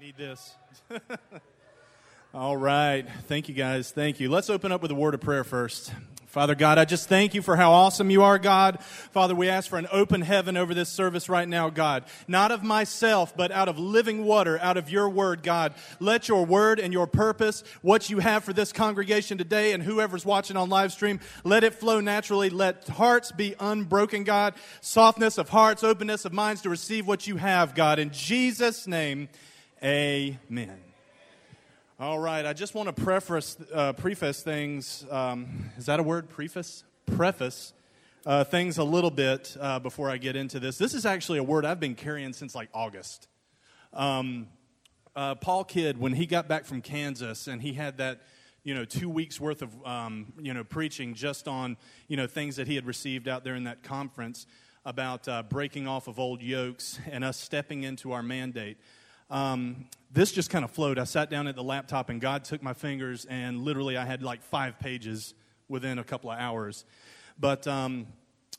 Need this. All right. Thank you, guys. Thank you. Let's open up with a word of prayer first. Father God, I just thank you for how awesome you are, God. Father, we ask for an open heaven over this service right now, God. Not of myself, but out of living water, out of your word, God. Let your word and your purpose, what you have for this congregation today and whoever's watching on live stream, let it flow naturally. Let hearts be unbroken, God. Softness of hearts, openness of minds to receive what you have, God. In Jesus' name, amen. All right, I just want to preface, uh, preface things. Um, is that a word? Preface? Preface uh, things a little bit uh, before I get into this. This is actually a word I've been carrying since like August. Um, uh, Paul Kidd, when he got back from Kansas and he had that, you know, two weeks worth of, um, you know, preaching just on, you know, things that he had received out there in that conference about uh, breaking off of old yokes and us stepping into our mandate um, this just kind of flowed. I sat down at the laptop and God took my fingers, and literally I had like five pages within a couple of hours. But um,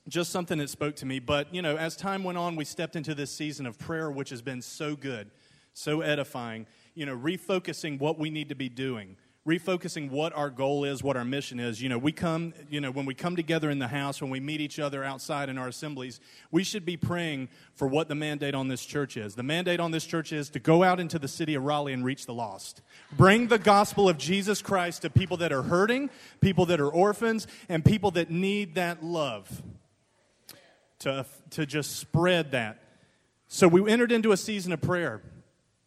just something that spoke to me. But, you know, as time went on, we stepped into this season of prayer, which has been so good, so edifying, you know, refocusing what we need to be doing refocusing what our goal is, what our mission is. You know, we come, you know, when we come together in the house, when we meet each other outside in our assemblies, we should be praying for what the mandate on this church is. The mandate on this church is to go out into the city of Raleigh and reach the lost. Bring the gospel of Jesus Christ to people that are hurting, people that are orphans, and people that need that love. To, to just spread that. So we entered into a season of prayer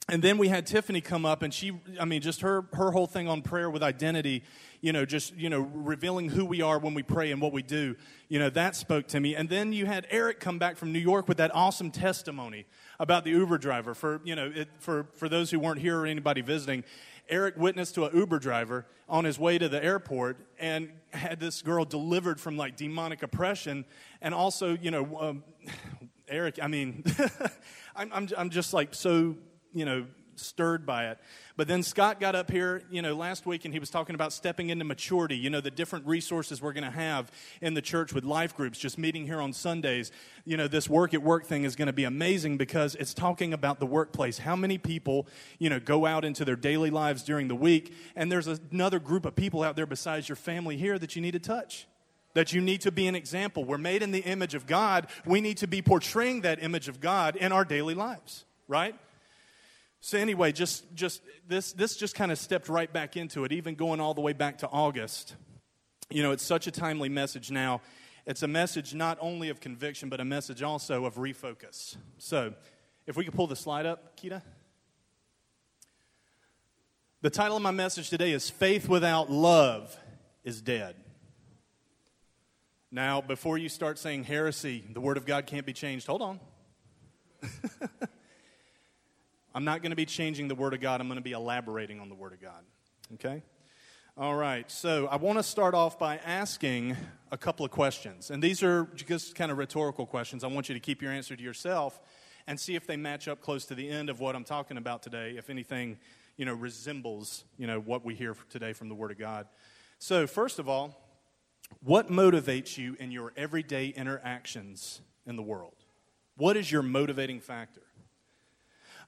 and then we had Tiffany come up, and she, I mean, just her, her whole thing on prayer with identity, you know, just, you know, revealing who we are when we pray and what we do, you know, that spoke to me. And then you had Eric come back from New York with that awesome testimony about the Uber driver. For, you know, it, for, for those who weren't here or anybody visiting, Eric witnessed to an Uber driver on his way to the airport and had this girl delivered from like demonic oppression. And also, you know, um, Eric, I mean, I'm, I'm, I'm just like so you know, stirred by it. But then Scott got up here, you know, last week and he was talking about stepping into maturity, you know, the different resources we're going to have in the church with life groups, just meeting here on Sundays. You know, this work at work thing is going to be amazing because it's talking about the workplace. How many people, you know, go out into their daily lives during the week and there's another group of people out there besides your family here that you need to touch? that you need to be an example. We're made in the image of God. We need to be portraying that image of God in our daily lives, right? So anyway, just just this this just kind of stepped right back into it, even going all the way back to August. You know, it's such a timely message now. It's a message not only of conviction, but a message also of refocus. So, if we could pull the slide up, Kita. The title of my message today is Faith Without Love is Dead. Now, before you start saying heresy, the Word of God can't be changed, hold on. I'm not going to be changing the Word of God, I'm going to be elaborating on the Word of God. Okay? All right, so I want to start off by asking a couple of questions. And these are just kind of rhetorical questions. I want you to keep your answer to yourself and see if they match up close to the end of what I'm talking about today, if anything, you know, resembles, you know, what we hear today from the Word of God. So, first of all, what motivates you in your everyday interactions in the world? What is your motivating factor?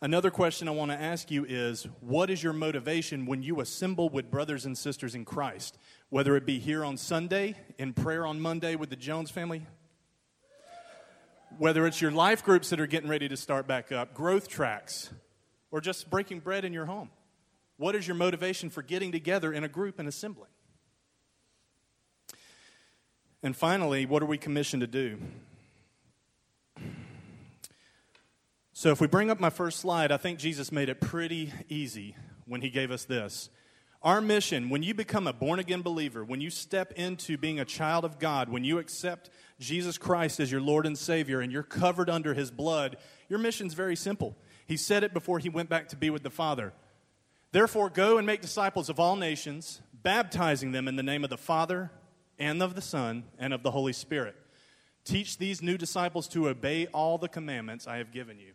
Another question I want to ask you is what is your motivation when you assemble with brothers and sisters in Christ, whether it be here on Sunday, in prayer on Monday with the Jones family? Whether it's your life groups that are getting ready to start back up, growth tracks, or just breaking bread in your home. What is your motivation for getting together in a group and assembling? And finally, what are we commissioned to do? So, if we bring up my first slide, I think Jesus made it pretty easy when he gave us this. Our mission, when you become a born again believer, when you step into being a child of God, when you accept Jesus Christ as your Lord and Savior and you're covered under his blood, your mission's very simple. He said it before he went back to be with the Father. Therefore, go and make disciples of all nations, baptizing them in the name of the Father and of the Son and of the Holy Spirit. Teach these new disciples to obey all the commandments I have given you.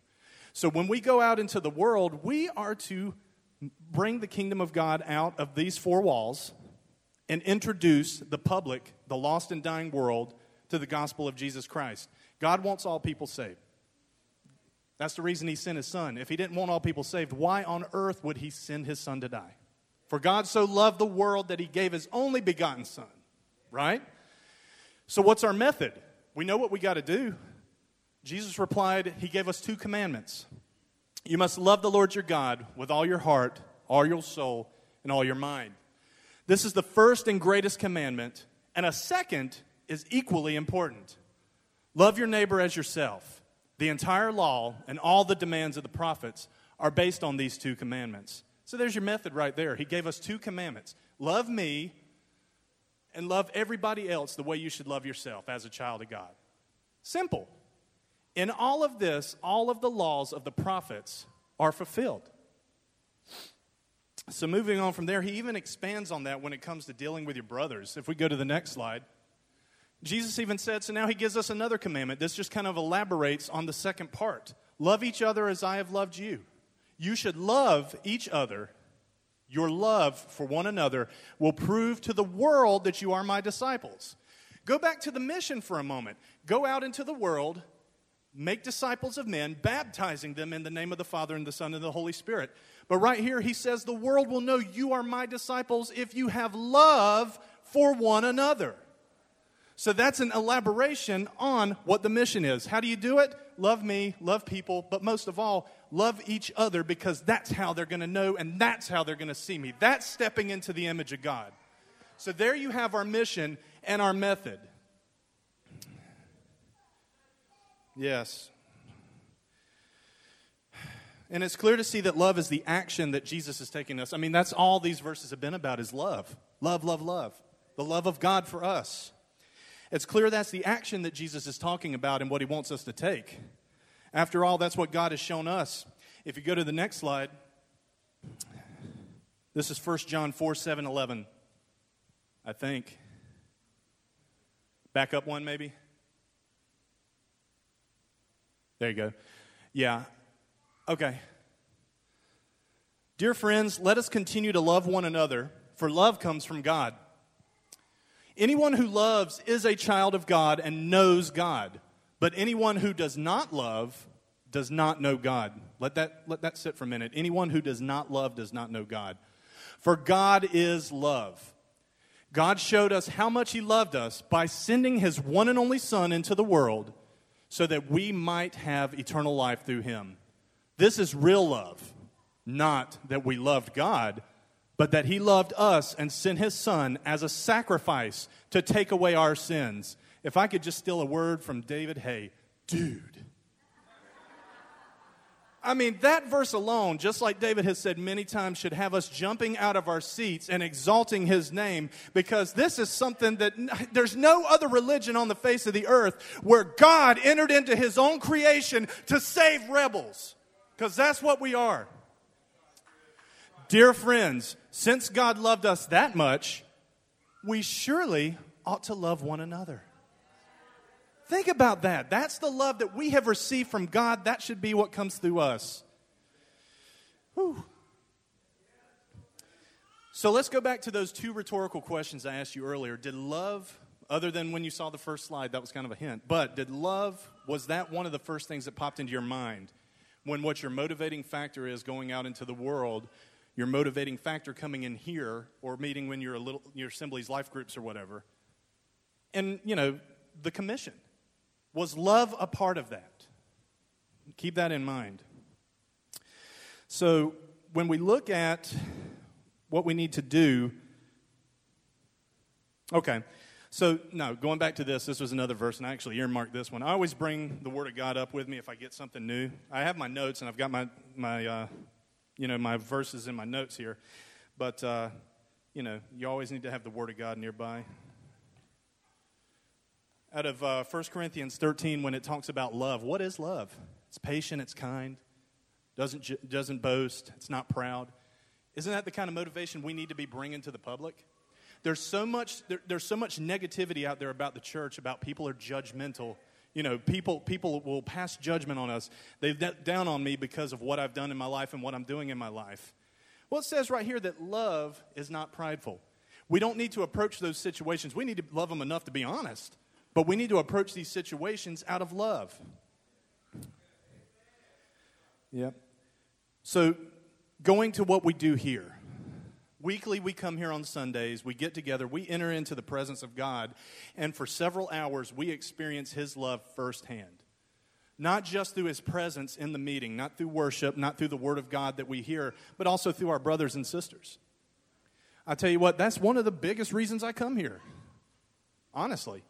So when we go out into the world, we are to bring the kingdom of God out of these four walls and introduce the public, the lost and dying world, to the gospel of Jesus Christ. God wants all people saved. That's the reason he sent his son. If he didn't want all people saved, why on earth would he send his son to die? For God so loved the world that he gave his only begotten son, right? So, what's our method? We know what we got to do. Jesus replied, He gave us two commandments. You must love the Lord your God with all your heart, all your soul, and all your mind. This is the first and greatest commandment, and a second is equally important. Love your neighbor as yourself. The entire law and all the demands of the prophets are based on these two commandments. So there's your method right there. He gave us two commandments love me and love everybody else the way you should love yourself as a child of God. Simple. In all of this, all of the laws of the prophets are fulfilled. So, moving on from there, he even expands on that when it comes to dealing with your brothers. If we go to the next slide, Jesus even said, so now he gives us another commandment. This just kind of elaborates on the second part love each other as I have loved you. You should love each other. Your love for one another will prove to the world that you are my disciples. Go back to the mission for a moment. Go out into the world, make disciples of men, baptizing them in the name of the Father and the Son and the Holy Spirit. But right here, he says, The world will know you are my disciples if you have love for one another. So that's an elaboration on what the mission is. How do you do it? Love me, love people, but most of all, love each other because that's how they're going to know and that's how they're going to see me. That's stepping into the image of God. So there you have our mission and our method. Yes. And it's clear to see that love is the action that Jesus is taking us. I mean, that's all these verses have been about is love. Love, love, love. The love of God for us. It's clear that's the action that Jesus is talking about and what he wants us to take. After all, that's what God has shown us. If you go to the next slide, this is 1 John 4 7 11, I think. Back up one, maybe. There you go. Yeah, Okay. Dear friends, let us continue to love one another, for love comes from God. Anyone who loves is a child of God and knows God. But anyone who does not love does not know God. Let that, let that sit for a minute. Anyone who does not love does not know God. For God is love. God showed us how much He loved us by sending His one and only Son into the world so that we might have eternal life through Him. This is real love, not that we loved God, but that He loved us and sent His Son as a sacrifice to take away our sins. If I could just steal a word from David Hay, dude. I mean, that verse alone, just like David has said many times, should have us jumping out of our seats and exalting his name because this is something that there's no other religion on the face of the earth where God entered into his own creation to save rebels because that's what we are. Dear friends, since God loved us that much, we surely ought to love one another. Think about that. That's the love that we have received from God. That should be what comes through us. Whew. So let's go back to those two rhetorical questions I asked you earlier. Did love, other than when you saw the first slide, that was kind of a hint, but did love, was that one of the first things that popped into your mind? when what your motivating factor is going out into the world, your motivating factor coming in here or meeting when you're a little your assemblies, life groups, or whatever. And you know, the commission was love a part of that. Keep that in mind. So when we look at what we need to do, okay. So, no, going back to this, this was another verse, and I actually earmarked this one. I always bring the Word of God up with me if I get something new. I have my notes, and I've got my, my uh, you know, my verses in my notes here. But, uh, you know, you always need to have the Word of God nearby. Out of uh, 1 Corinthians 13, when it talks about love, what is love? It's patient, it's kind, doesn't, doesn't boast, it's not proud. Isn't that the kind of motivation we need to be bringing to the public? There's so much, there, there's so much negativity out there about the church, about people are judgmental. You know, people, people will pass judgment on us. They've down on me because of what I've done in my life and what I'm doing in my life. Well, it says right here that love is not prideful. We don't need to approach those situations. We need to love them enough to be honest, but we need to approach these situations out of love. Yep. So, going to what we do here. Weekly, we come here on Sundays, we get together, we enter into the presence of God, and for several hours, we experience His love firsthand. Not just through His presence in the meeting, not through worship, not through the Word of God that we hear, but also through our brothers and sisters. I tell you what, that's one of the biggest reasons I come here. Honestly.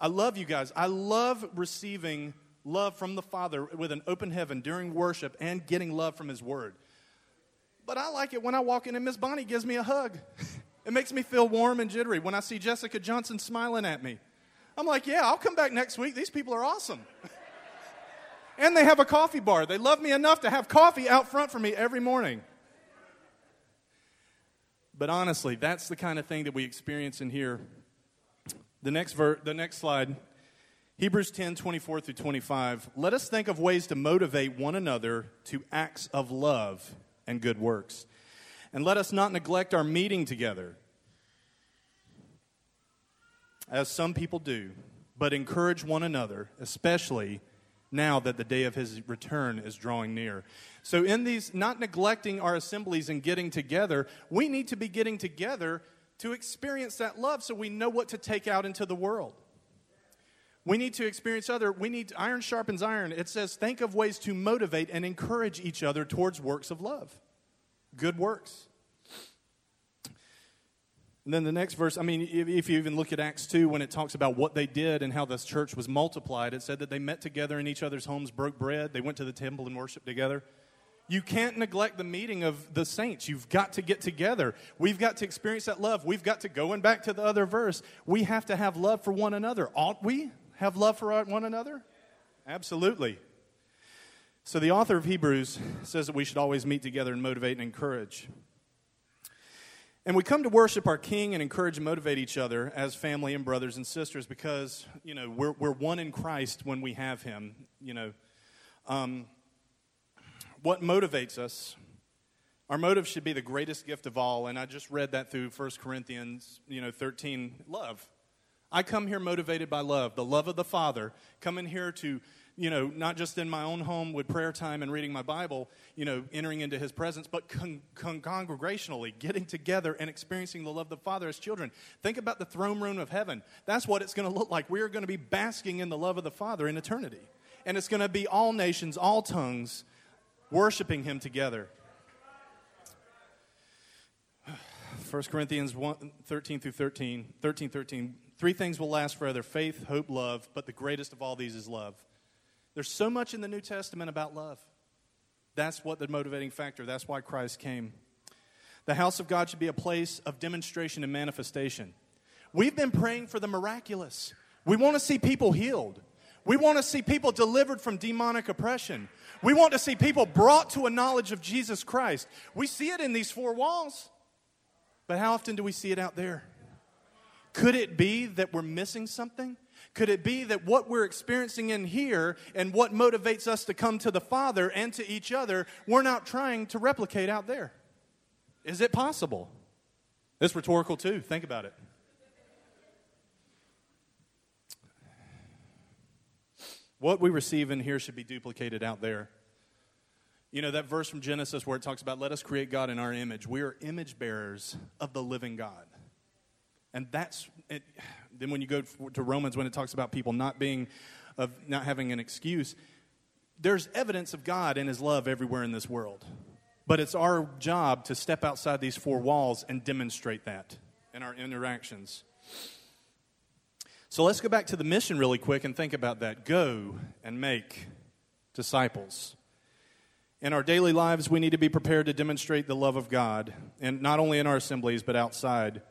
I love you guys. I love receiving love from the Father with an open heaven during worship and getting love from His Word. But I like it when I walk in and Miss Bonnie gives me a hug. it makes me feel warm and jittery when I see Jessica Johnson smiling at me. I'm like, yeah, I'll come back next week. These people are awesome. and they have a coffee bar. They love me enough to have coffee out front for me every morning. But honestly, that's the kind of thing that we experience in here. The next, ver- the next slide Hebrews 10 24 through 25. Let us think of ways to motivate one another to acts of love and good works. And let us not neglect our meeting together, as some people do, but encourage one another, especially now that the day of his return is drawing near. So, in these, not neglecting our assemblies and getting together, we need to be getting together to experience that love so we know what to take out into the world. We need to experience other, we need iron sharpens iron. It says, think of ways to motivate and encourage each other towards works of love, good works. And then the next verse, I mean, if, if, you even look at Acts 2, when it talks about what they did and how this church was multiplied, it said that they met together in each other's homes, broke bread, they went to the temple and worshiped together. You can't neglect the meeting of the saints. You've got to get together. We've got to experience that love. We've got to, going back to the other verse, we have to have love for one another. Ought we? have love for one another? Absolutely. So, the author of Hebrews says that we should always meet together and motivate and encourage. And we come to worship our King and encourage and motivate each other as family and brothers and sisters because, you know, we're, we're one in Christ when we have Him. You know, um, what motivates us? Our motive should be the greatest gift of all. And I just read that through 1 Corinthians, you know, 13, love. I come here motivated by love, the love of the Father. Coming here to, you know, not just in my own home with prayer time and reading my Bible, you know, entering into His presence, but con- con- congregationally, getting together and experiencing the love of the Father as children. Think about the throne room of heaven. That's what it's going to look like. We are going to be basking in the love of the Father in eternity. And it's going to be all nations, all tongues, worshiping Him together. 1 Corinthians 1, 13 through 13, 13, 13 Three things will last forever faith, hope, love, but the greatest of all these is love. There's so much in the New Testament about love. That's what the motivating factor. That's why Christ came. The house of God should be a place of demonstration and manifestation. We've been praying for the miraculous. We want to see people healed. We want to see people delivered from demonic oppression. We want to see people brought to a knowledge of Jesus Christ. We see it in these four walls. But how often do we see it out there? Could it be that we're missing something? Could it be that what we're experiencing in here and what motivates us to come to the Father and to each other, we're not trying to replicate out there? Is it possible? It's rhetorical too. Think about it. What we receive in here should be duplicated out there. You know, that verse from Genesis where it talks about, let us create God in our image. We are image bearers of the living God. And that's it. then when you go to Romans when it talks about people not being of not having an excuse, there's evidence of God and his love everywhere in this world. But it's our job to step outside these four walls and demonstrate that in our interactions. So let's go back to the mission really quick and think about that. Go and make disciples. In our daily lives, we need to be prepared to demonstrate the love of God, and not only in our assemblies, but outside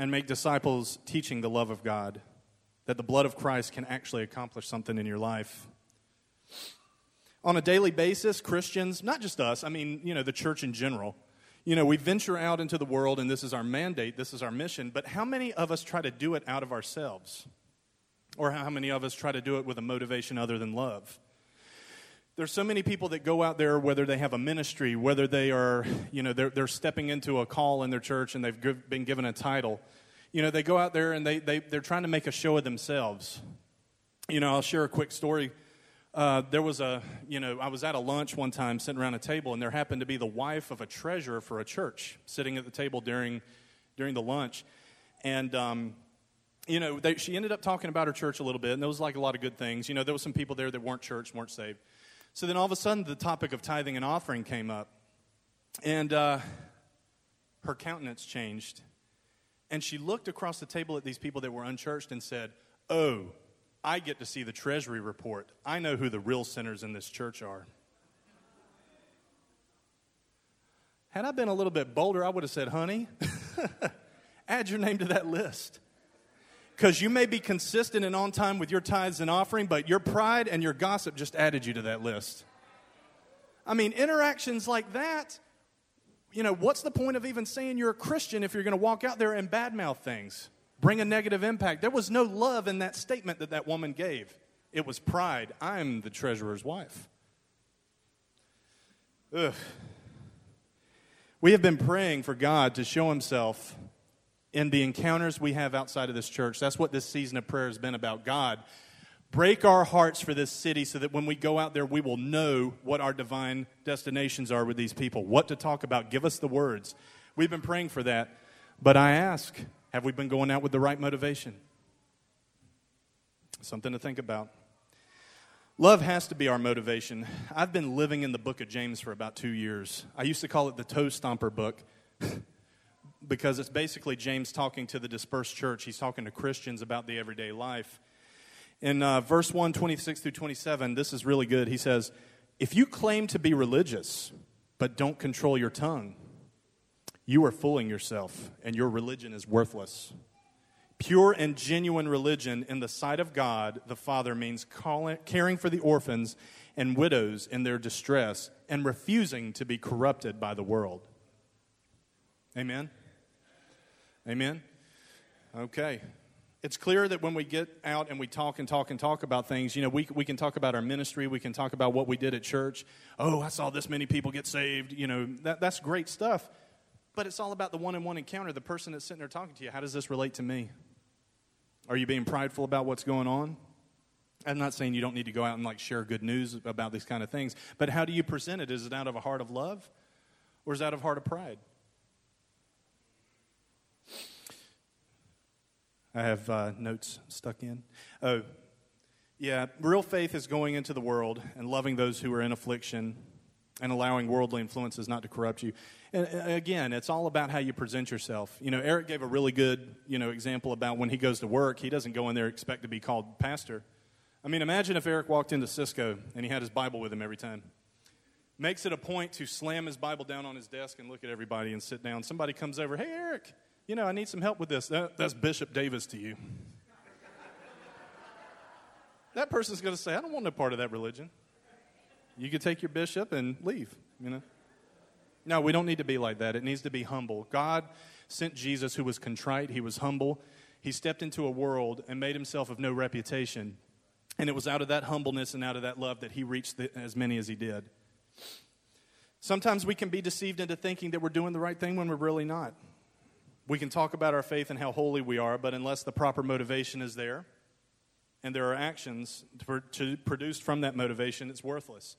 and make disciples teaching the love of God, that the blood of Christ can actually accomplish something in your life. On a daily basis, Christians, not just us, I mean, you know, the church in general, you know, we venture out into the world and this is our mandate, this is our mission, but how many of us try to do it out of ourselves? Or how many of us try to do it with a motivation other than love? There's so many people that go out there, whether they have a ministry, whether they are, you know, they're, they're stepping into a call in their church and they've been given a title. You know, they go out there and they, they, they're trying to make a show of themselves. You know, I'll share a quick story. Uh, there was a, you know, I was at a lunch one time sitting around a table, and there happened to be the wife of a treasurer for a church sitting at the table during, during the lunch. And, um, you know, they, she ended up talking about her church a little bit, and there was like a lot of good things. You know, there was some people there that weren't church, weren't saved. So then all of a sudden, the topic of tithing and offering came up. And uh, her countenance changed. And she looked across the table at these people that were unchurched and said, Oh, I get to see the treasury report. I know who the real sinners in this church are. Had I been a little bit bolder, I would have said, honey, add your name to that list. Because you may be consistent and on time with your tithes and offering, but your pride and your gossip just added you to that list. I mean, interactions like that, you know, what's the point of even saying you're a Christian if you're going to walk out there and badmouth things? Bring a negative impact. There was no love in that statement that that woman gave. It was pride. I'm the treasurer's wife. Ugh. We have been praying for God to show himself in the encounters we have outside of this church. That's what this season of prayer has been about. God, break our hearts for this city so that when we go out there, we will know what our divine destinations are with these people, what to talk about. Give us the words. We've been praying for that. But I ask, have we been going out with the right motivation? Something to think about. Love has to be our motivation. I've been living in the book of James for about two years. I used to call it the toe stomper book because it's basically James talking to the dispersed church. He's talking to Christians about the everyday life. In uh, verse 1, 26 through 27, this is really good. He says, If you claim to be religious, but don't control your tongue, you are fooling yourself, and your religion is worthless. Pure and genuine religion in the sight of God the Father means calling, caring for the orphans and widows in their distress and refusing to be corrupted by the world. Amen? Amen? Okay. It's clear that when we get out and we talk and talk and talk about things, you know, we, we can talk about our ministry, we can talk about what we did at church. Oh, I saw this many people get saved. You know, that, that's great stuff. But it's all about the one on one encounter, the person that's sitting there talking to you. How does this relate to me? Are you being prideful about what's going on? I'm not saying you don't need to go out and like share good news about these kind of things, but how do you present it? Is it out of a heart of love or is it out of heart of pride? I have uh, notes stuck in. Oh, yeah, real faith is going into the world and loving those who are in affliction and allowing worldly influences not to corrupt you. And uh, again, it's all about how you present yourself. You know, Eric gave a really good, you know, example about when he goes to work, he doesn't go in there expect to be called pastor. I mean, imagine if Eric walked into Cisco and he had his Bible with him every time. Makes it a point to slam his Bible down on his desk and look at everybody and sit down. Somebody comes over, hey, Eric, you know, I need some help with this. That, that's Bishop Davis to you. that person's going to say, I don't want no part of that religion. You could take your bishop and leave, you know. No, we don't need to be like that. It needs to be humble. God sent Jesus who was contrite, he was humble. He stepped into a world and made himself of no reputation. And it was out of that humbleness and out of that love that he reached the, as many as he did. Sometimes we can be deceived into thinking that we're doing the right thing when we're really not. We can talk about our faith and how holy we are, but unless the proper motivation is there and there are actions to, to produced from that motivation, it's worthless.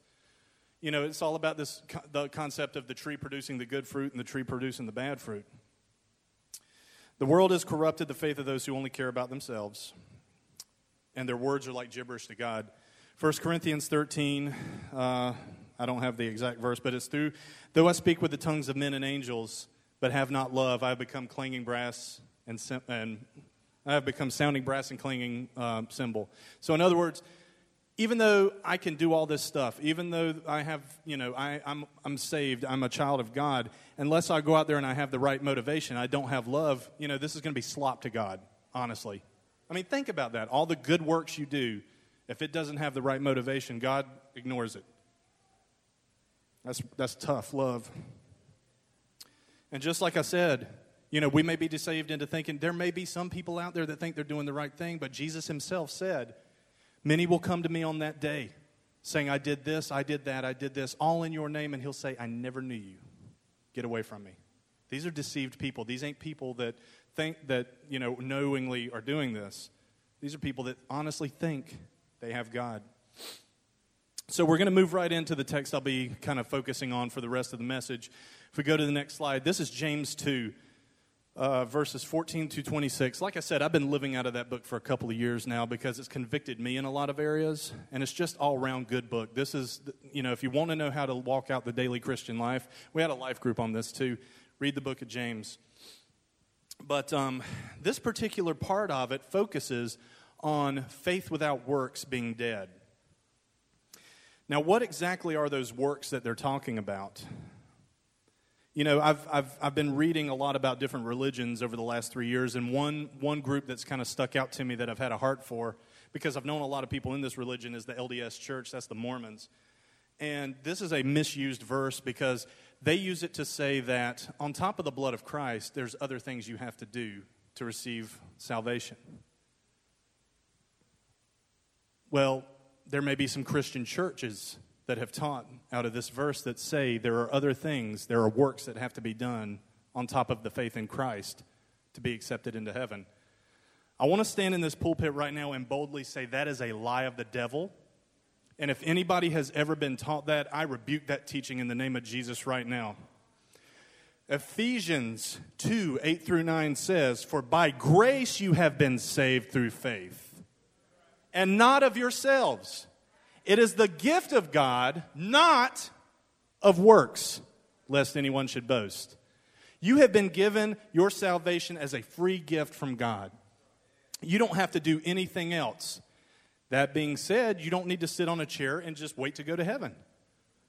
You know, it's all about this the concept of the tree producing the good fruit and the tree producing the bad fruit. The world has corrupted the faith of those who only care about themselves, and their words are like gibberish to God. 1 Corinthians 13, uh, I don't have the exact verse, but it's through, though I speak with the tongues of men and angels, but have not love, I have become clanging brass and, and I have become sounding brass and clanging uh, cymbal. So, in other words, even though I can do all this stuff, even though I have, you know, I, I'm, I'm saved, I'm a child of God, unless I go out there and I have the right motivation, I don't have love, you know, this is going to be slop to God, honestly. I mean, think about that. All the good works you do, if it doesn't have the right motivation, God ignores it. That's, that's tough love. And just like I said, you know, we may be deceived into thinking there may be some people out there that think they're doing the right thing, but Jesus himself said, Many will come to me on that day saying, I did this, I did that, I did this, all in your name, and he'll say, I never knew you. Get away from me. These are deceived people. These ain't people that think that, you know, knowingly are doing this. These are people that honestly think they have God. So we're going to move right into the text I'll be kind of focusing on for the rest of the message. If we go to the next slide, this is James 2, uh, verses 14 to 26. Like I said, I've been living out of that book for a couple of years now because it's convicted me in a lot of areas, and it's just all around good book. This is, you know, if you want to know how to walk out the daily Christian life, we had a life group on this too. Read the book of James. But um, this particular part of it focuses on faith without works being dead. Now, what exactly are those works that they're talking about? You know, I've, I've, I've been reading a lot about different religions over the last three years, and one, one group that's kind of stuck out to me that I've had a heart for, because I've known a lot of people in this religion, is the LDS Church. That's the Mormons. And this is a misused verse because they use it to say that on top of the blood of Christ, there's other things you have to do to receive salvation. Well, there may be some Christian churches that have taught out of this verse that say there are other things, there are works that have to be done on top of the faith in Christ to be accepted into heaven. I want to stand in this pulpit right now and boldly say that is a lie of the devil. And if anybody has ever been taught that, I rebuke that teaching in the name of Jesus right now. Ephesians 2 8 through 9 says, For by grace you have been saved through faith and not of yourselves. It is the gift of God, not of works, lest anyone should boast. You have been given your salvation as a free gift from God. You don't have to do anything else. That being said, you don't need to sit on a chair and just wait to go to heaven.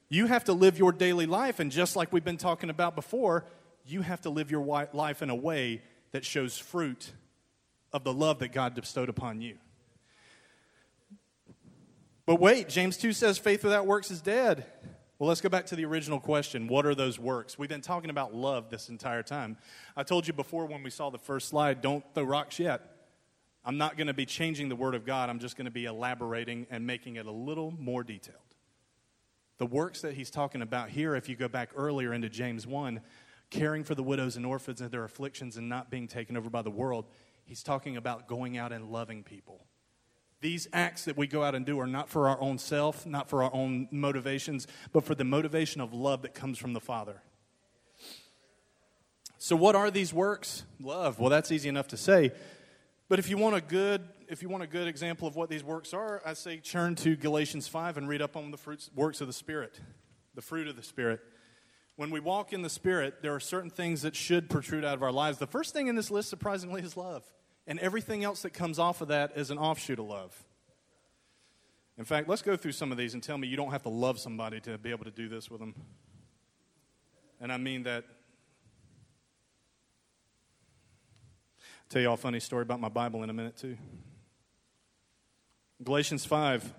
You have to live your daily life, and just like we've been talking about before, you have to live your life in a way that shows fruit of the love that God bestowed upon you. But wait, James 2 says faith without works is dead. Well, let's go back to the original question. What are those works? We've been talking about love this entire time. I told you before when we saw the first slide, don't throw rocks yet. I'm not going to be changing the Word of God. I'm just going to be elaborating and making it a little more detailed. The works that he's talking about here, if you go back earlier into James 1, caring for the widows and orphans and their afflictions and not being taken over by the world, he's talking about going out and loving people these acts that we go out and do are not for our own self, not for our own motivations, but for the motivation of love that comes from the Father. So what are these works? Love. Well, that's easy enough to say. But if you want a good if you want a good example of what these works are, I say turn to Galatians 5 and read up on the fruits works of the spirit, the fruit of the spirit. When we walk in the spirit, there are certain things that should protrude out of our lives. The first thing in this list surprisingly is love. And everything else that comes off of that is an offshoot of love. In fact, let's go through some of these and tell me you don't have to love somebody to be able to do this with them. And I mean that. I'll tell you all a funny story about my Bible in a minute, too. Galatians 5.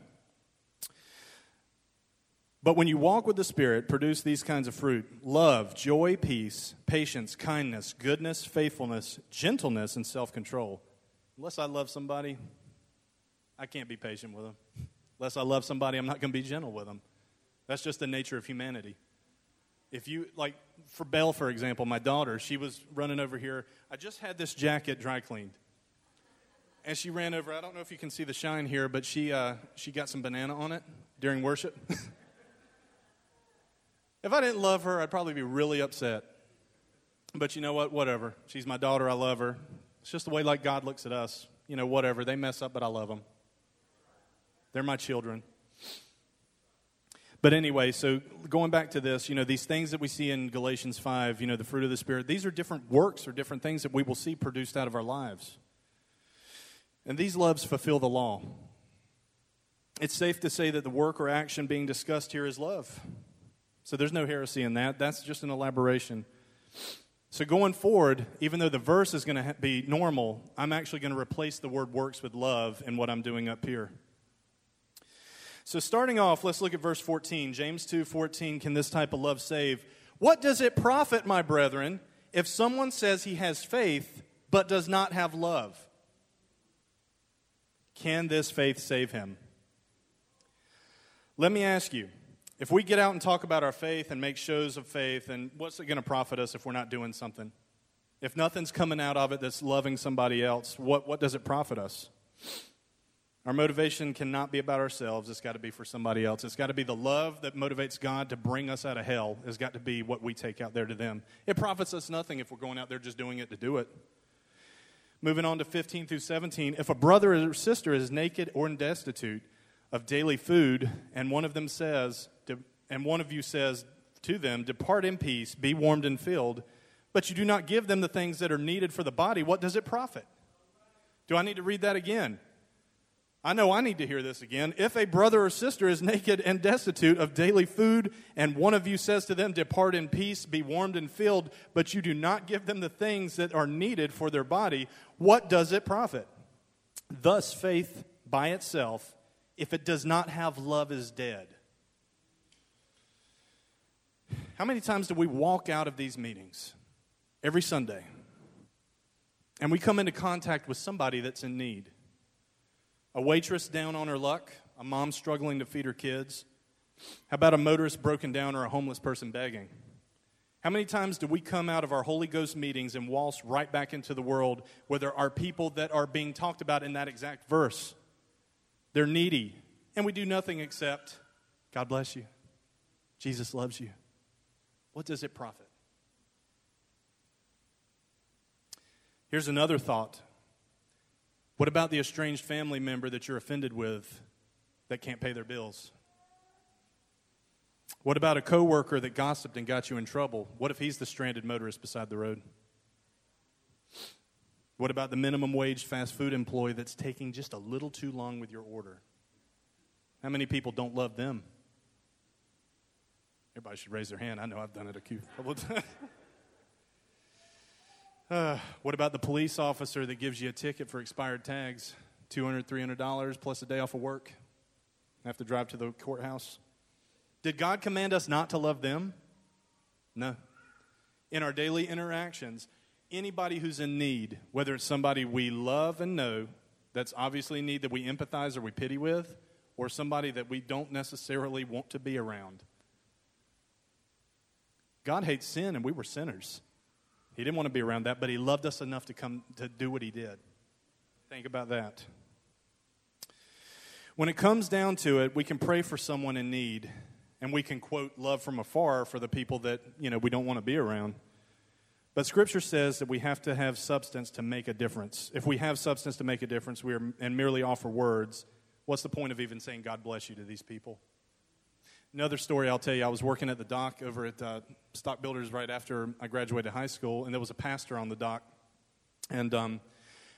But when you walk with the Spirit, produce these kinds of fruit love, joy, peace, patience, kindness, goodness, faithfulness, gentleness, and self control. Unless I love somebody, I can't be patient with them. Unless I love somebody, I'm not going to be gentle with them. That's just the nature of humanity. If you, like, for Belle, for example, my daughter, she was running over here. I just had this jacket dry cleaned. And she ran over. I don't know if you can see the shine here, but she, uh, she got some banana on it during worship. If I didn't love her, I'd probably be really upset. But you know what? Whatever. She's my daughter. I love her. It's just the way like God looks at us. You know, whatever. They mess up, but I love them. They're my children. But anyway, so going back to this, you know, these things that we see in Galatians 5, you know, the fruit of the Spirit, these are different works or different things that we will see produced out of our lives. And these loves fulfill the law. It's safe to say that the work or action being discussed here is love. So there's no heresy in that. That's just an elaboration. So going forward, even though the verse is going to be normal, I'm actually going to replace the word works with love in what I'm doing up here. So starting off, let's look at verse 14. James 2:14, can this type of love save? What does it profit, my brethren, if someone says he has faith but does not have love? Can this faith save him? Let me ask you, if we get out and talk about our faith and make shows of faith, and what's it going to profit us if we're not doing something? If nothing's coming out of it that's loving somebody else, what, what does it profit us? Our motivation cannot be about ourselves. It's got to be for somebody else. It's got to be the love that motivates God to bring us out of hell. It's got to be what we take out there to them. It profits us nothing if we're going out there just doing it to do it. Moving on to 15 through 17. If a brother or sister is naked or destitute of daily food, and one of them says, and one of you says to them, Depart in peace, be warmed and filled, but you do not give them the things that are needed for the body, what does it profit? Do I need to read that again? I know I need to hear this again. If a brother or sister is naked and destitute of daily food, and one of you says to them, Depart in peace, be warmed and filled, but you do not give them the things that are needed for their body, what does it profit? Thus, faith by itself, if it does not have love, is dead. How many times do we walk out of these meetings every Sunday and we come into contact with somebody that's in need? A waitress down on her luck, a mom struggling to feed her kids. How about a motorist broken down or a homeless person begging? How many times do we come out of our Holy Ghost meetings and waltz right back into the world where there are people that are being talked about in that exact verse? They're needy, and we do nothing except, God bless you. Jesus loves you. What does it profit? Here's another thought what about the estranged family member that you're offended with that can't pay their bills? What about a coworker that gossiped and got you in trouble? What if he's the stranded motorist beside the road? What about the minimum wage fast food employee that's taking just a little too long with your order? How many people don't love them? Everybody should raise their hand. I know I've done it a couple of times. Uh, what about the police officer that gives you a ticket for expired tags? $200, $300 plus a day off of work? Have to drive to the courthouse? Did God command us not to love them? No. In our daily interactions, anybody who's in need, whether it's somebody we love and know that's obviously need that we empathize or we pity with, or somebody that we don't necessarily want to be around. God hates sin, and we were sinners. He didn't want to be around that, but he loved us enough to come to do what he did. Think about that. When it comes down to it, we can pray for someone in need, and we can quote love from afar for the people that, you know, we don't want to be around. But scripture says that we have to have substance to make a difference. If we have substance to make a difference, we are, and merely offer words, what's the point of even saying God bless you to these people? Another story I'll tell you I was working at the dock over at uh, Stock Builders right after I graduated high school, and there was a pastor on the dock. And um,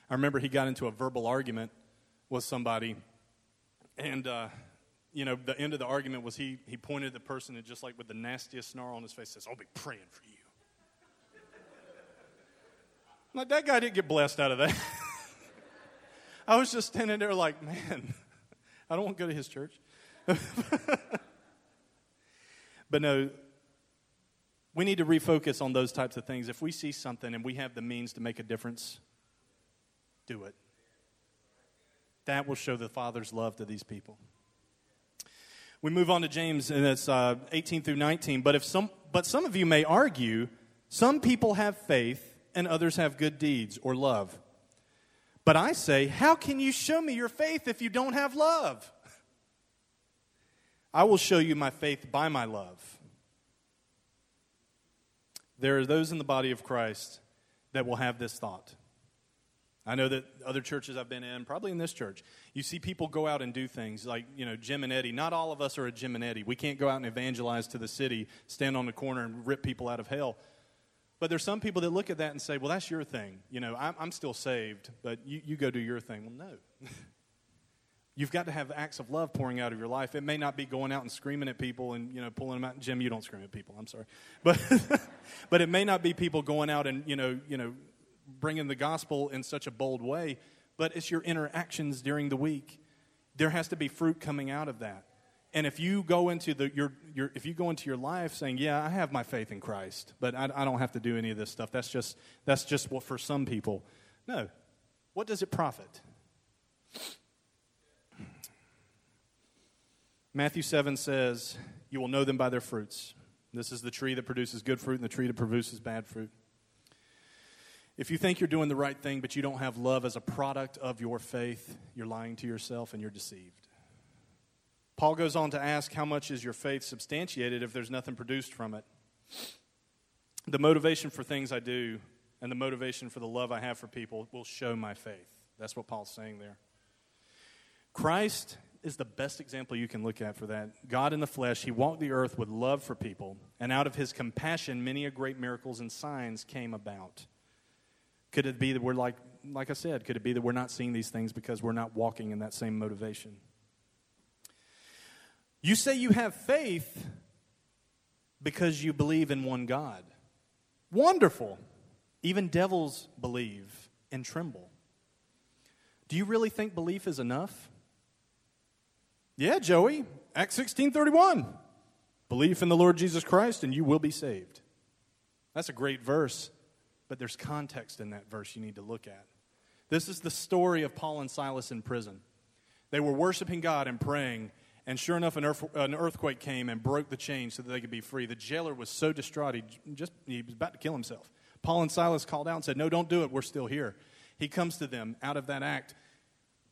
I remember he got into a verbal argument with somebody. And, uh, you know, the end of the argument was he, he pointed at the person and just like with the nastiest snarl on his face says, I'll be praying for you. like, that guy didn't get blessed out of that. I was just standing there like, man, I don't want to go to his church. But no, we need to refocus on those types of things. If we see something and we have the means to make a difference, do it. That will show the Father's love to these people. We move on to James, and it's uh, 18 through 19. But if some, but some of you may argue, some people have faith and others have good deeds or love. But I say, how can you show me your faith if you don't have love? I will show you my faith by my love. There are those in the body of Christ that will have this thought. I know that other churches I've been in, probably in this church, you see people go out and do things like, you know, Jim and Eddie. Not all of us are a Jim and Eddie. We can't go out and evangelize to the city, stand on the corner, and rip people out of hell. But there's some people that look at that and say, well, that's your thing. You know, I'm, I'm still saved, but you, you go do your thing. Well, no. You've got to have acts of love pouring out of your life. It may not be going out and screaming at people and you know pulling them out. Jim, you don't scream at people. I'm sorry, but but it may not be people going out and you know you know bringing the gospel in such a bold way. But it's your interactions during the week. There has to be fruit coming out of that. And if you go into the your, your if you go into your life saying, "Yeah, I have my faith in Christ, but I, I don't have to do any of this stuff," that's just that's just what for some people. No, what does it profit? Matthew 7 says, You will know them by their fruits. This is the tree that produces good fruit and the tree that produces bad fruit. If you think you're doing the right thing, but you don't have love as a product of your faith, you're lying to yourself and you're deceived. Paul goes on to ask, How much is your faith substantiated if there's nothing produced from it? The motivation for things I do and the motivation for the love I have for people will show my faith. That's what Paul's saying there. Christ is the best example you can look at for that. God in the flesh, he walked the earth with love for people, and out of his compassion, many a great miracles and signs came about. Could it be that we're like, like I said, could it be that we're not seeing these things because we're not walking in that same motivation? You say you have faith because you believe in one God. Wonderful. Even devils believe and tremble. Do you really think belief is enough? Yeah, Joey. Acts 16:31. Belief in the Lord Jesus Christ and you will be saved. That's a great verse, but there's context in that verse you need to look at. This is the story of Paul and Silas in prison. They were worshiping God and praying, and sure enough, an, earth, an earthquake came and broke the chains so that they could be free. The jailer was so distraught, he, just, he was about to kill himself. Paul and Silas called out and said, No, don't do it. We're still here. He comes to them out of that act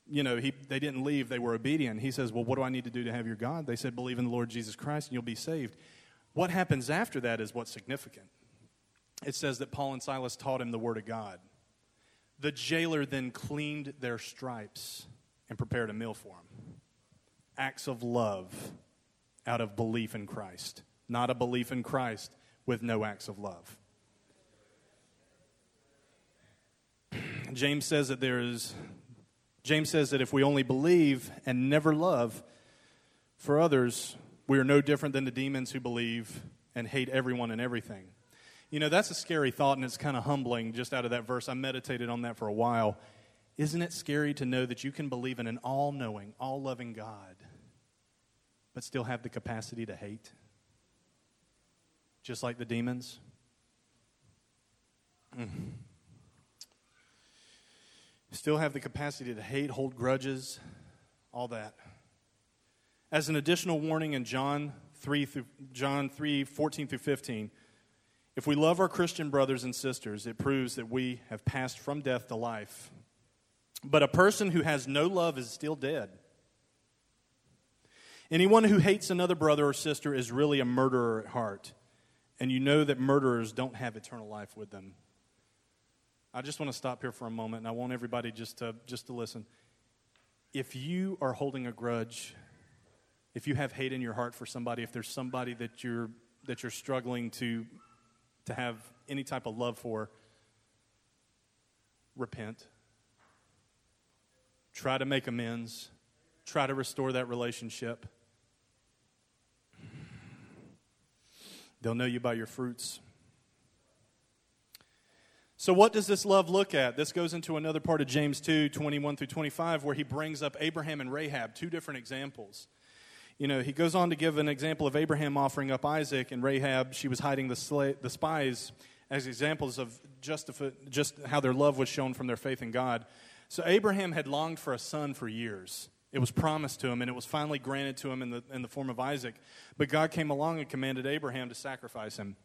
you know, he, they didn't leave, they were obedient. He says, Well, what do I need to do to have your God? They said, Believe in the Lord Jesus Christ and you'll be saved. What happens after that is what's significant. It says that Paul and Silas taught him the Word of God. The jailer then cleaned their stripes and prepared a meal for him. Acts of love out of belief in Christ, not a belief in Christ with no acts of love. James says that there is James says that if we only believe and never love for others, we are no different than the demons who believe and hate everyone and everything. You know, that's a scary thought, and it's kind of humbling just out of that verse. I meditated on that for a while. Isn't it scary to know that you can believe in an all knowing, all loving God, but still have the capacity to hate? Just like the demons? Mm still have the capacity to hate, hold grudges, all that. As an additional warning in John 3 through John 3 14 through 15, if we love our Christian brothers and sisters, it proves that we have passed from death to life. But a person who has no love is still dead. Anyone who hates another brother or sister is really a murderer at heart. And you know that murderers don't have eternal life with them. I just want to stop here for a moment, and I want everybody just to, just to listen. If you are holding a grudge, if you have hate in your heart for somebody, if there's somebody that you're, that you're struggling to, to have any type of love for, repent. Try to make amends. Try to restore that relationship. They'll know you by your fruits. So, what does this love look at? This goes into another part of James 2 21 through 25, where he brings up Abraham and Rahab, two different examples. You know, he goes on to give an example of Abraham offering up Isaac, and Rahab, she was hiding the, the spies as examples of just how their love was shown from their faith in God. So, Abraham had longed for a son for years. It was promised to him, and it was finally granted to him in the, in the form of Isaac. But God came along and commanded Abraham to sacrifice him.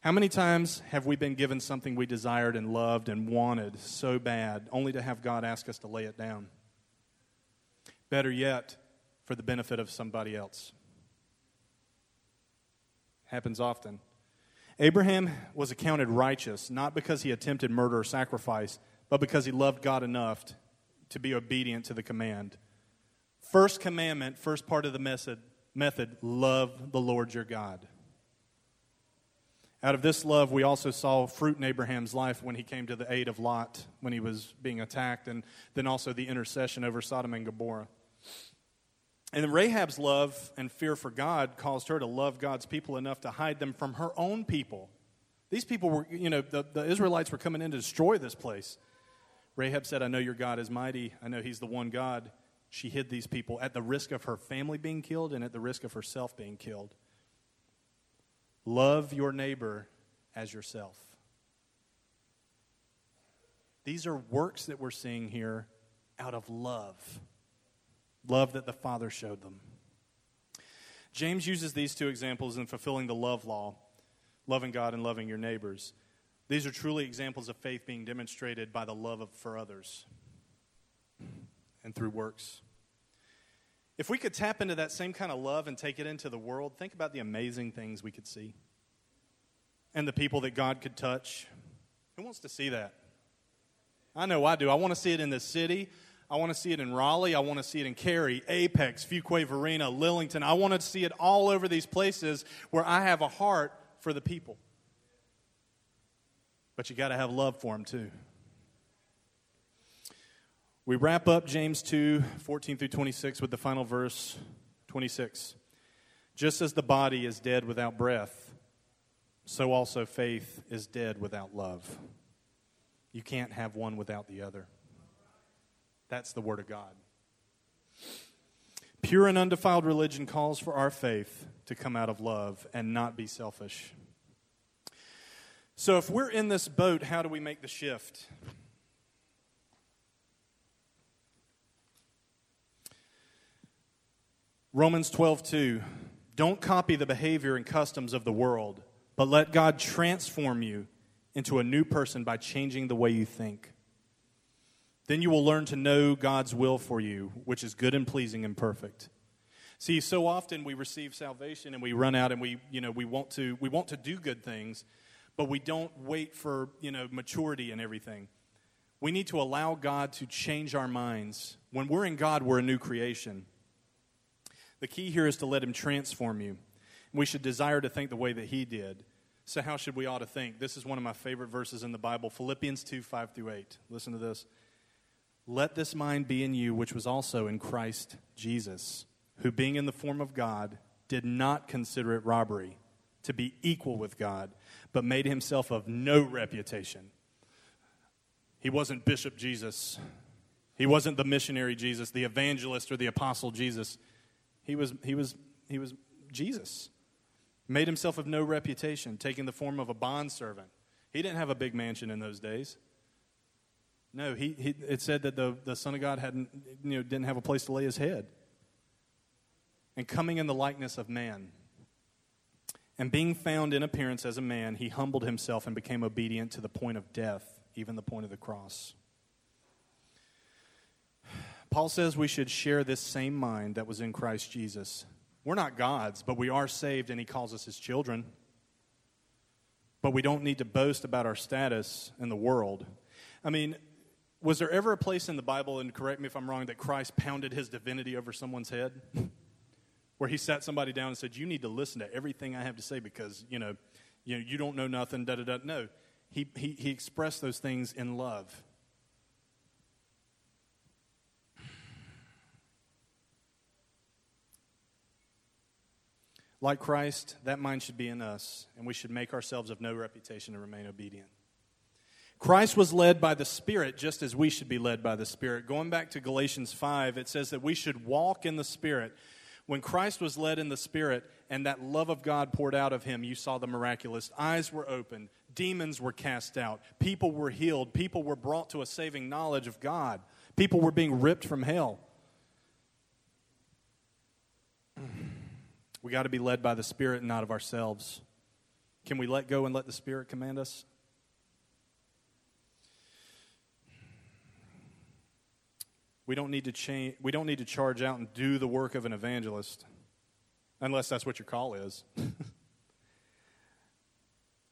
How many times have we been given something we desired and loved and wanted so bad, only to have God ask us to lay it down? Better yet, for the benefit of somebody else. Happens often. Abraham was accounted righteous, not because he attempted murder or sacrifice, but because he loved God enough to be obedient to the command. First commandment, first part of the method, method love the Lord your God. Out of this love, we also saw fruit in Abraham's life when he came to the aid of Lot when he was being attacked, and then also the intercession over Sodom and Gomorrah. And then Rahab's love and fear for God caused her to love God's people enough to hide them from her own people. These people were, you know, the, the Israelites were coming in to destroy this place. Rahab said, I know your God is mighty. I know he's the one God. She hid these people at the risk of her family being killed and at the risk of herself being killed. Love your neighbor as yourself. These are works that we're seeing here out of love. Love that the Father showed them. James uses these two examples in fulfilling the love law loving God and loving your neighbors. These are truly examples of faith being demonstrated by the love of, for others and through works. If we could tap into that same kind of love and take it into the world, think about the amazing things we could see and the people that God could touch. Who wants to see that? I know I do. I want to see it in the city. I want to see it in Raleigh. I want to see it in Cary, Apex, Fuquay-Varina, Lillington. I want to see it all over these places where I have a heart for the people. But you got to have love for them too. We wrap up James 2 14 through 26 with the final verse 26. Just as the body is dead without breath, so also faith is dead without love. You can't have one without the other. That's the Word of God. Pure and undefiled religion calls for our faith to come out of love and not be selfish. So, if we're in this boat, how do we make the shift? Romans 12, 2. Don't copy the behavior and customs of the world, but let God transform you into a new person by changing the way you think. Then you will learn to know God's will for you, which is good and pleasing and perfect. See, so often we receive salvation and we run out and we, you know, we want to we want to do good things, but we don't wait for, you know, maturity and everything. We need to allow God to change our minds. When we're in God, we're a new creation. The key here is to let him transform you. We should desire to think the way that he did. So, how should we ought to think? This is one of my favorite verses in the Bible Philippians 2 5 through 8. Listen to this. Let this mind be in you, which was also in Christ Jesus, who, being in the form of God, did not consider it robbery to be equal with God, but made himself of no reputation. He wasn't Bishop Jesus, he wasn't the missionary Jesus, the evangelist, or the apostle Jesus. He was, he was, he was Jesus made himself of no reputation, taking the form of a bondservant. He didn't have a big mansion in those days. No, he, he, it said that the, the Son of God hadn't, you know, didn't have a place to lay his head. And coming in the likeness of man, and being found in appearance as a man, he humbled himself and became obedient to the point of death, even the point of the cross. Paul says we should share this same mind that was in Christ Jesus. We're not gods, but we are saved and He calls us His children. But we don't need to boast about our status in the world. I mean, was there ever a place in the Bible, and correct me if I'm wrong, that Christ pounded His divinity over someone's head? Where He sat somebody down and said, You need to listen to everything I have to say because, you know, you, know, you don't know nothing, da da da. No. He, he, he expressed those things in love. Like Christ, that mind should be in us, and we should make ourselves of no reputation and remain obedient. Christ was led by the Spirit just as we should be led by the Spirit. Going back to Galatians 5, it says that we should walk in the Spirit. When Christ was led in the Spirit and that love of God poured out of him, you saw the miraculous. Eyes were opened, demons were cast out, people were healed, people were brought to a saving knowledge of God, people were being ripped from hell. We got to be led by the Spirit and not of ourselves. Can we let go and let the Spirit command us? We don't need to change, we don't need to charge out and do the work of an evangelist unless that's what your call is.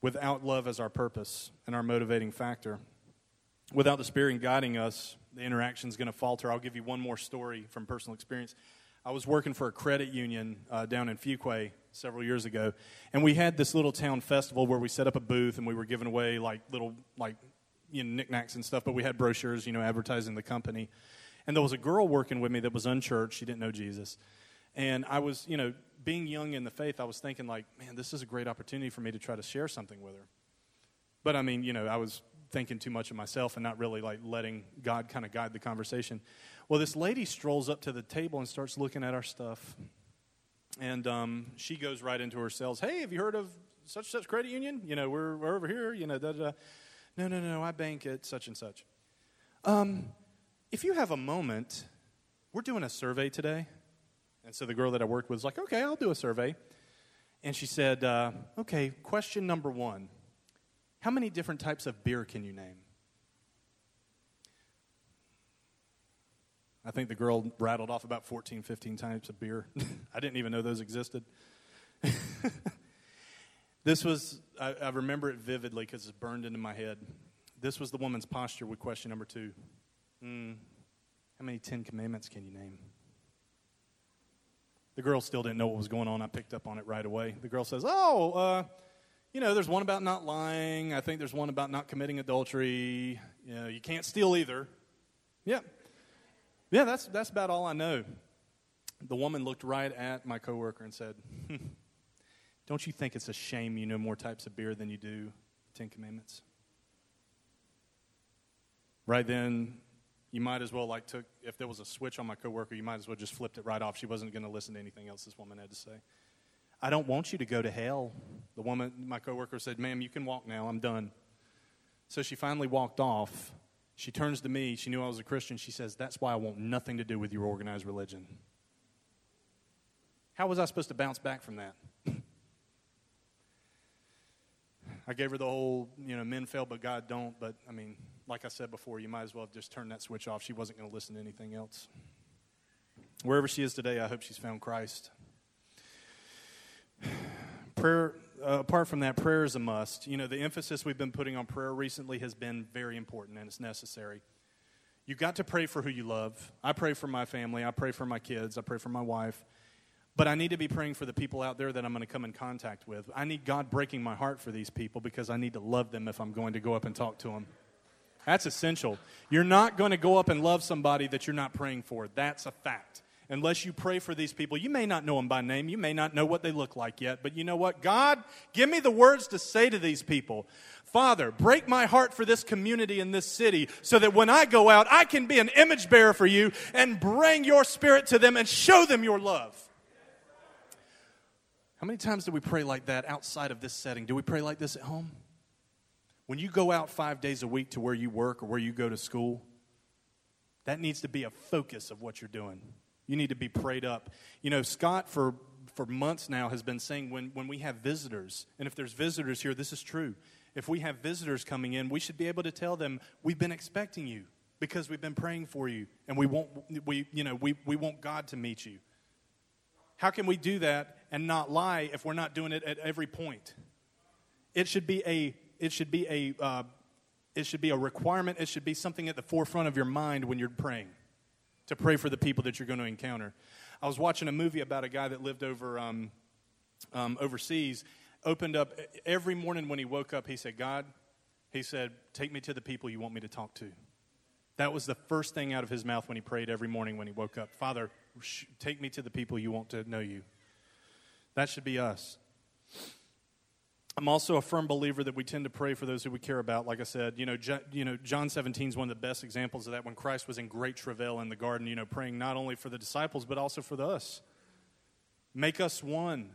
Without love as our purpose and our motivating factor. Without the Spirit guiding us, the interaction is going to falter. I'll give you one more story from personal experience. I was working for a credit union uh, down in Fuquay several years ago, and we had this little town festival where we set up a booth and we were giving away like little like you know knickknacks and stuff, but we had brochures, you know, advertising the company. And there was a girl working with me that was unchurched; she didn't know Jesus, and I was, you know, being young in the faith, I was thinking like, man, this is a great opportunity for me to try to share something with her. But I mean, you know, I was thinking too much of myself and not really like letting God kind of guide the conversation. Well, this lady strolls up to the table and starts looking at our stuff. And um, she goes right into her sales. Hey, have you heard of such such credit union? You know, we're, we're over here. You know, da, da. no, no, no. I bank at such and such. Um, if you have a moment, we're doing a survey today. And so the girl that I worked with was like, okay, I'll do a survey. And she said, uh, okay, question number one How many different types of beer can you name? I think the girl rattled off about 14, 15 types of beer. I didn't even know those existed. this was, I, I, remember it vividly because it's burned into my head. This was the woman's posture with question number two. Mm, how many Ten Commandments can you name? The girl still didn't know what was going on. I picked up on it right away. The girl says, Oh, uh, you know, there's one about not lying. I think there's one about not committing adultery. You know, you can't steal either. Yeah. Yeah, that's, that's about all I know. The woman looked right at my coworker and said, hmm, Don't you think it's a shame you know more types of beer than you do Ten Commandments? Right then, you might as well like took if there was a switch on my coworker, you might as well just flipped it right off. She wasn't going to listen to anything else this woman had to say. I don't want you to go to hell. The woman, my coworker said, "Ma'am, you can walk now. I'm done." So she finally walked off she turns to me. She knew I was a Christian. She says, That's why I want nothing to do with your organized religion. How was I supposed to bounce back from that? I gave her the whole, you know, men fail, but God don't. But, I mean, like I said before, you might as well have just turned that switch off. She wasn't going to listen to anything else. Wherever she is today, I hope she's found Christ. Prayer uh, apart from that, prayer is a must. You know, the emphasis we've been putting on prayer recently has been very important and it's necessary. You've got to pray for who you love. I pray for my family, I pray for my kids, I pray for my wife. But I need to be praying for the people out there that I'm going to come in contact with. I need God breaking my heart for these people because I need to love them if I'm going to go up and talk to them. That's essential. You're not going to go up and love somebody that you're not praying for. That's a fact unless you pray for these people. You may not know them by name, you may not know what they look like yet, but you know what? God, give me the words to say to these people. Father, break my heart for this community in this city so that when I go out, I can be an image bearer for you and bring your spirit to them and show them your love. How many times do we pray like that outside of this setting? Do we pray like this at home? When you go out five days a week to where you work or where you go to school, that needs to be a focus of what you're doing. You need to be prayed up. You know, Scott, for, for months now, has been saying when, when we have visitors, and if there's visitors here, this is true. If we have visitors coming in, we should be able to tell them, we've been expecting you because we've been praying for you, and we want, we, you know, we, we want God to meet you. How can we do that and not lie if we're not doing it at every point? It should be a, it should be a, uh, it should be a requirement. It should be something at the forefront of your mind when you're praying to pray for the people that you're going to encounter. I was watching a movie about a guy that lived over um, um, overseas. Opened up every morning when he woke up. He said, "God," he said, "Take me to the people you want me to talk to." That was the first thing out of his mouth when he prayed every morning when he woke up. Father, take me to the people you want to know you. That should be us. I'm also a firm believer that we tend to pray for those who we care about. Like I said, you know, you know, John 17 is one of the best examples of that when Christ was in great travail in the garden, you know, praying not only for the disciples, but also for us. Make us one.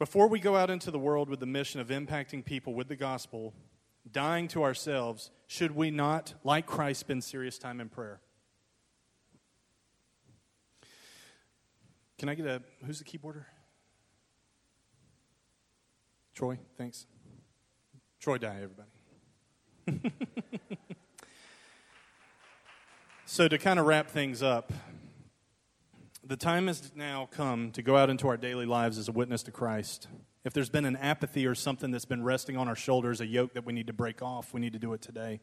Before we go out into the world with the mission of impacting people with the gospel, dying to ourselves, should we not, like Christ, spend serious time in prayer? Can I get a, who's the keyboarder? Troy, thanks. Troy Dye, everybody. so, to kind of wrap things up, the time has now come to go out into our daily lives as a witness to Christ. If there's been an apathy or something that's been resting on our shoulders, a yoke that we need to break off, we need to do it today.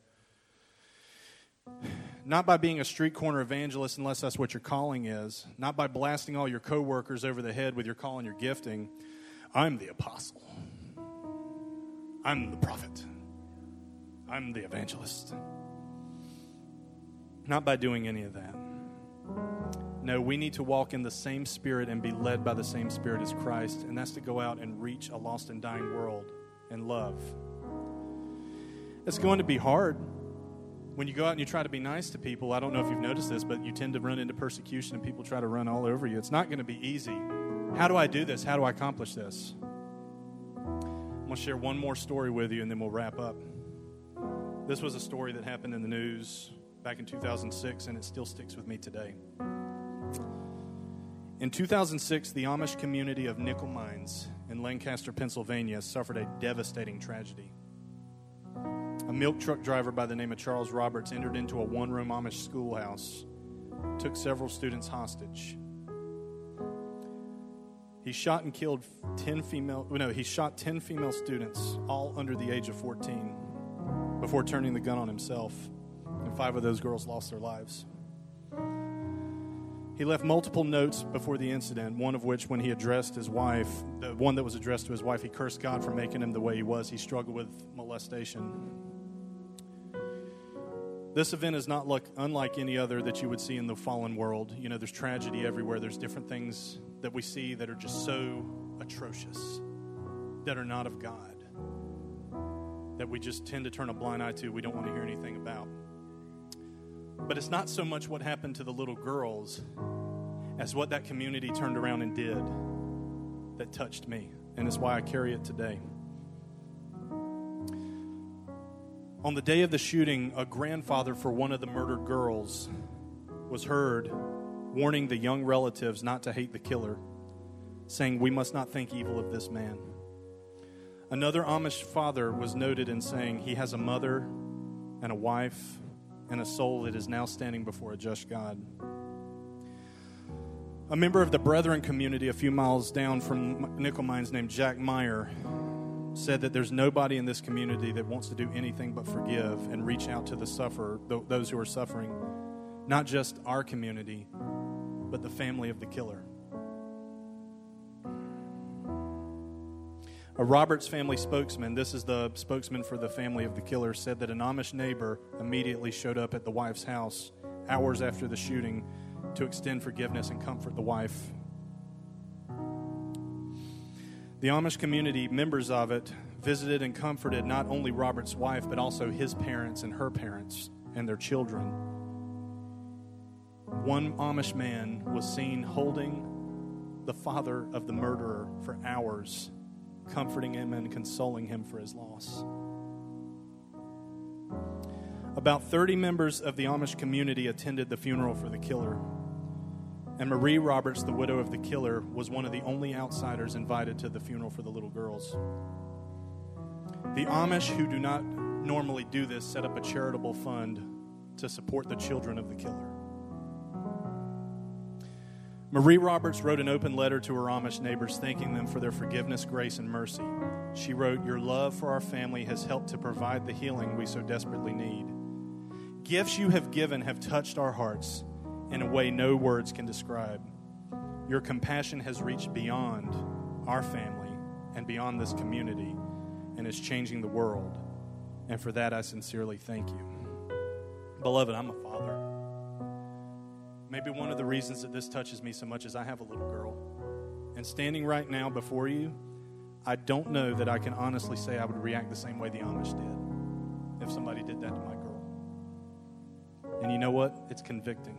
Not by being a street corner evangelist, unless that's what your calling is. Not by blasting all your coworkers over the head with your call and your gifting. I'm the apostle. I'm the prophet. I'm the evangelist. Not by doing any of that. No, we need to walk in the same spirit and be led by the same spirit as Christ, and that's to go out and reach a lost and dying world in love. It's going to be hard. When you go out and you try to be nice to people, I don't know if you've noticed this, but you tend to run into persecution and people try to run all over you. It's not going to be easy. How do I do this? How do I accomplish this? I'm going to share one more story with you and then we'll wrap up. This was a story that happened in the news back in 2006 and it still sticks with me today. In 2006, the Amish community of Nickel Mines in Lancaster, Pennsylvania, suffered a devastating tragedy. A milk truck driver by the name of Charles Roberts entered into a one room Amish schoolhouse, took several students hostage. He shot and killed 10 female, no, he shot 10 female students, all under the age of 14, before turning the gun on himself, and five of those girls lost their lives. He left multiple notes before the incident, one of which, when he addressed his wife, the one that was addressed to his wife, he cursed God for making him the way he was. He struggled with molestation. This event is not like, unlike any other that you would see in the fallen world. You know, there's tragedy everywhere, there's different things that we see that are just so atrocious, that are not of God, that we just tend to turn a blind eye to, we don't want to hear anything about. But it's not so much what happened to the little girls as what that community turned around and did that touched me. And it's why I carry it today. On the day of the shooting, a grandfather for one of the murdered girls was heard warning the young relatives not to hate the killer, saying, We must not think evil of this man. Another Amish father was noted in saying, He has a mother and a wife and a soul that is now standing before a just God. A member of the Brethren community a few miles down from Nickel Mines named Jack Meyer said that there's nobody in this community that wants to do anything but forgive and reach out to the sufferer, those who are suffering, not just our community, but the family of the killer. A Roberts family spokesman, this is the spokesman for the family of the killer, said that an Amish neighbor immediately showed up at the wife's house hours after the shooting to extend forgiveness and comfort the wife. The Amish community, members of it, visited and comforted not only Robert's wife, but also his parents and her parents and their children. One Amish man was seen holding the father of the murderer for hours comforting him and consoling him for his loss. About 30 members of the Amish community attended the funeral for the killer. And Marie Roberts, the widow of the killer, was one of the only outsiders invited to the funeral for the little girls. The Amish, who do not normally do this, set up a charitable fund to support the children of the killer. Marie Roberts wrote an open letter to her Amish neighbors, thanking them for their forgiveness, grace, and mercy. She wrote, Your love for our family has helped to provide the healing we so desperately need. Gifts you have given have touched our hearts in a way no words can describe. Your compassion has reached beyond our family and beyond this community and is changing the world. And for that, I sincerely thank you. Beloved, I'm a father. Maybe one of the reasons that this touches me so much is I have a little girl. And standing right now before you, I don't know that I can honestly say I would react the same way the Amish did if somebody did that to my girl. And you know what? It's convicting.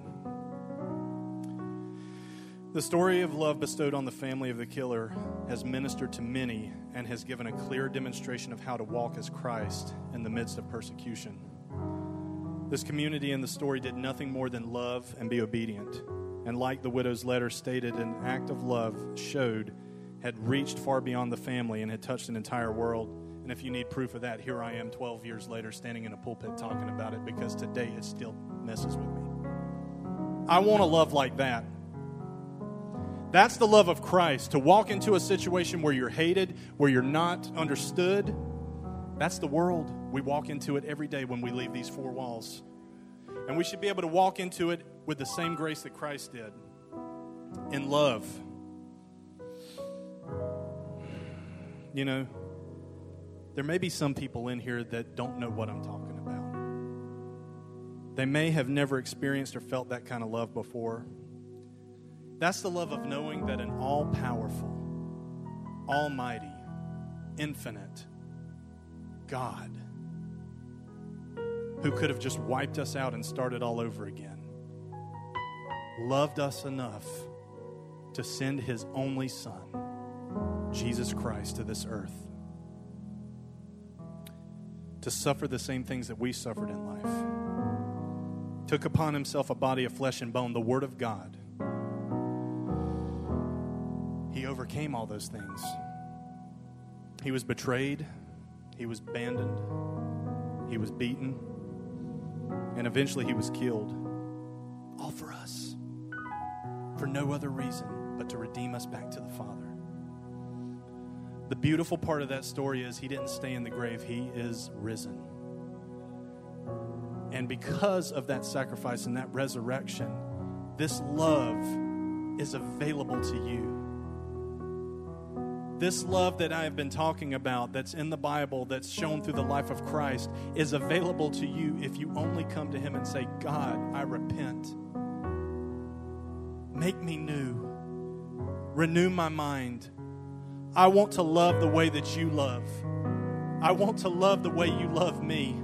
The story of love bestowed on the family of the killer has ministered to many and has given a clear demonstration of how to walk as Christ in the midst of persecution. This community in the story did nothing more than love and be obedient. And like the widow's letter stated, an act of love showed had reached far beyond the family and had touched an entire world. And if you need proof of that, here I am 12 years later standing in a pulpit talking about it because today it still messes with me. I want a love like that. That's the love of Christ to walk into a situation where you're hated, where you're not understood, that's the world. We walk into it every day when we leave these four walls. And we should be able to walk into it with the same grace that Christ did in love. You know, there may be some people in here that don't know what I'm talking about. They may have never experienced or felt that kind of love before. That's the love of knowing that an all powerful, almighty, infinite, God who could have just wiped us out and started all over again, loved us enough to send his only Son, Jesus Christ, to this earth to suffer the same things that we suffered in life. Took upon himself a body of flesh and bone, the Word of God, He overcame all those things. He was betrayed, he was abandoned, he was beaten, and eventually he was killed. All for us, for no other reason but to redeem us back to the Father. The beautiful part of that story is he didn't stay in the grave, he is risen. And because of that sacrifice and that resurrection, this love is available to you. This love that I have been talking about, that's in the Bible, that's shown through the life of Christ, is available to you if you only come to Him and say, God, I repent. Make me new. Renew my mind. I want to love the way that you love. I want to love the way you love me.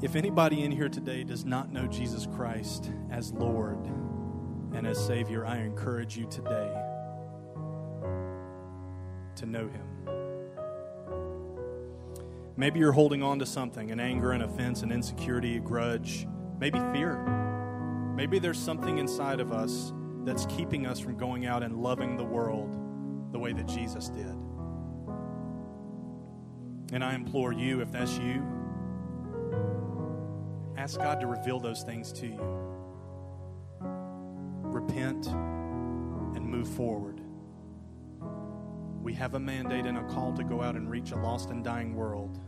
If anybody in here today does not know Jesus Christ as Lord and as Savior, I encourage you today to know Him. Maybe you're holding on to something an anger, an offense, an insecurity, a grudge, maybe fear. Maybe there's something inside of us that's keeping us from going out and loving the world the way that Jesus did. And I implore you, if that's you, ask God to reveal those things to you. Repent and move forward. We have a mandate and a call to go out and reach a lost and dying world.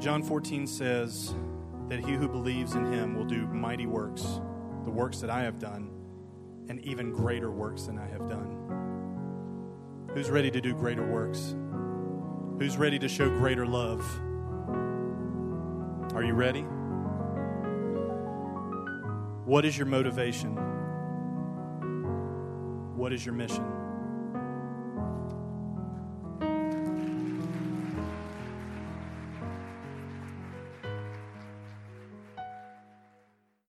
John 14 says, that he who believes in him will do mighty works, the works that I have done, and even greater works than I have done. Who's ready to do greater works? Who's ready to show greater love? Are you ready? What is your motivation? What is your mission?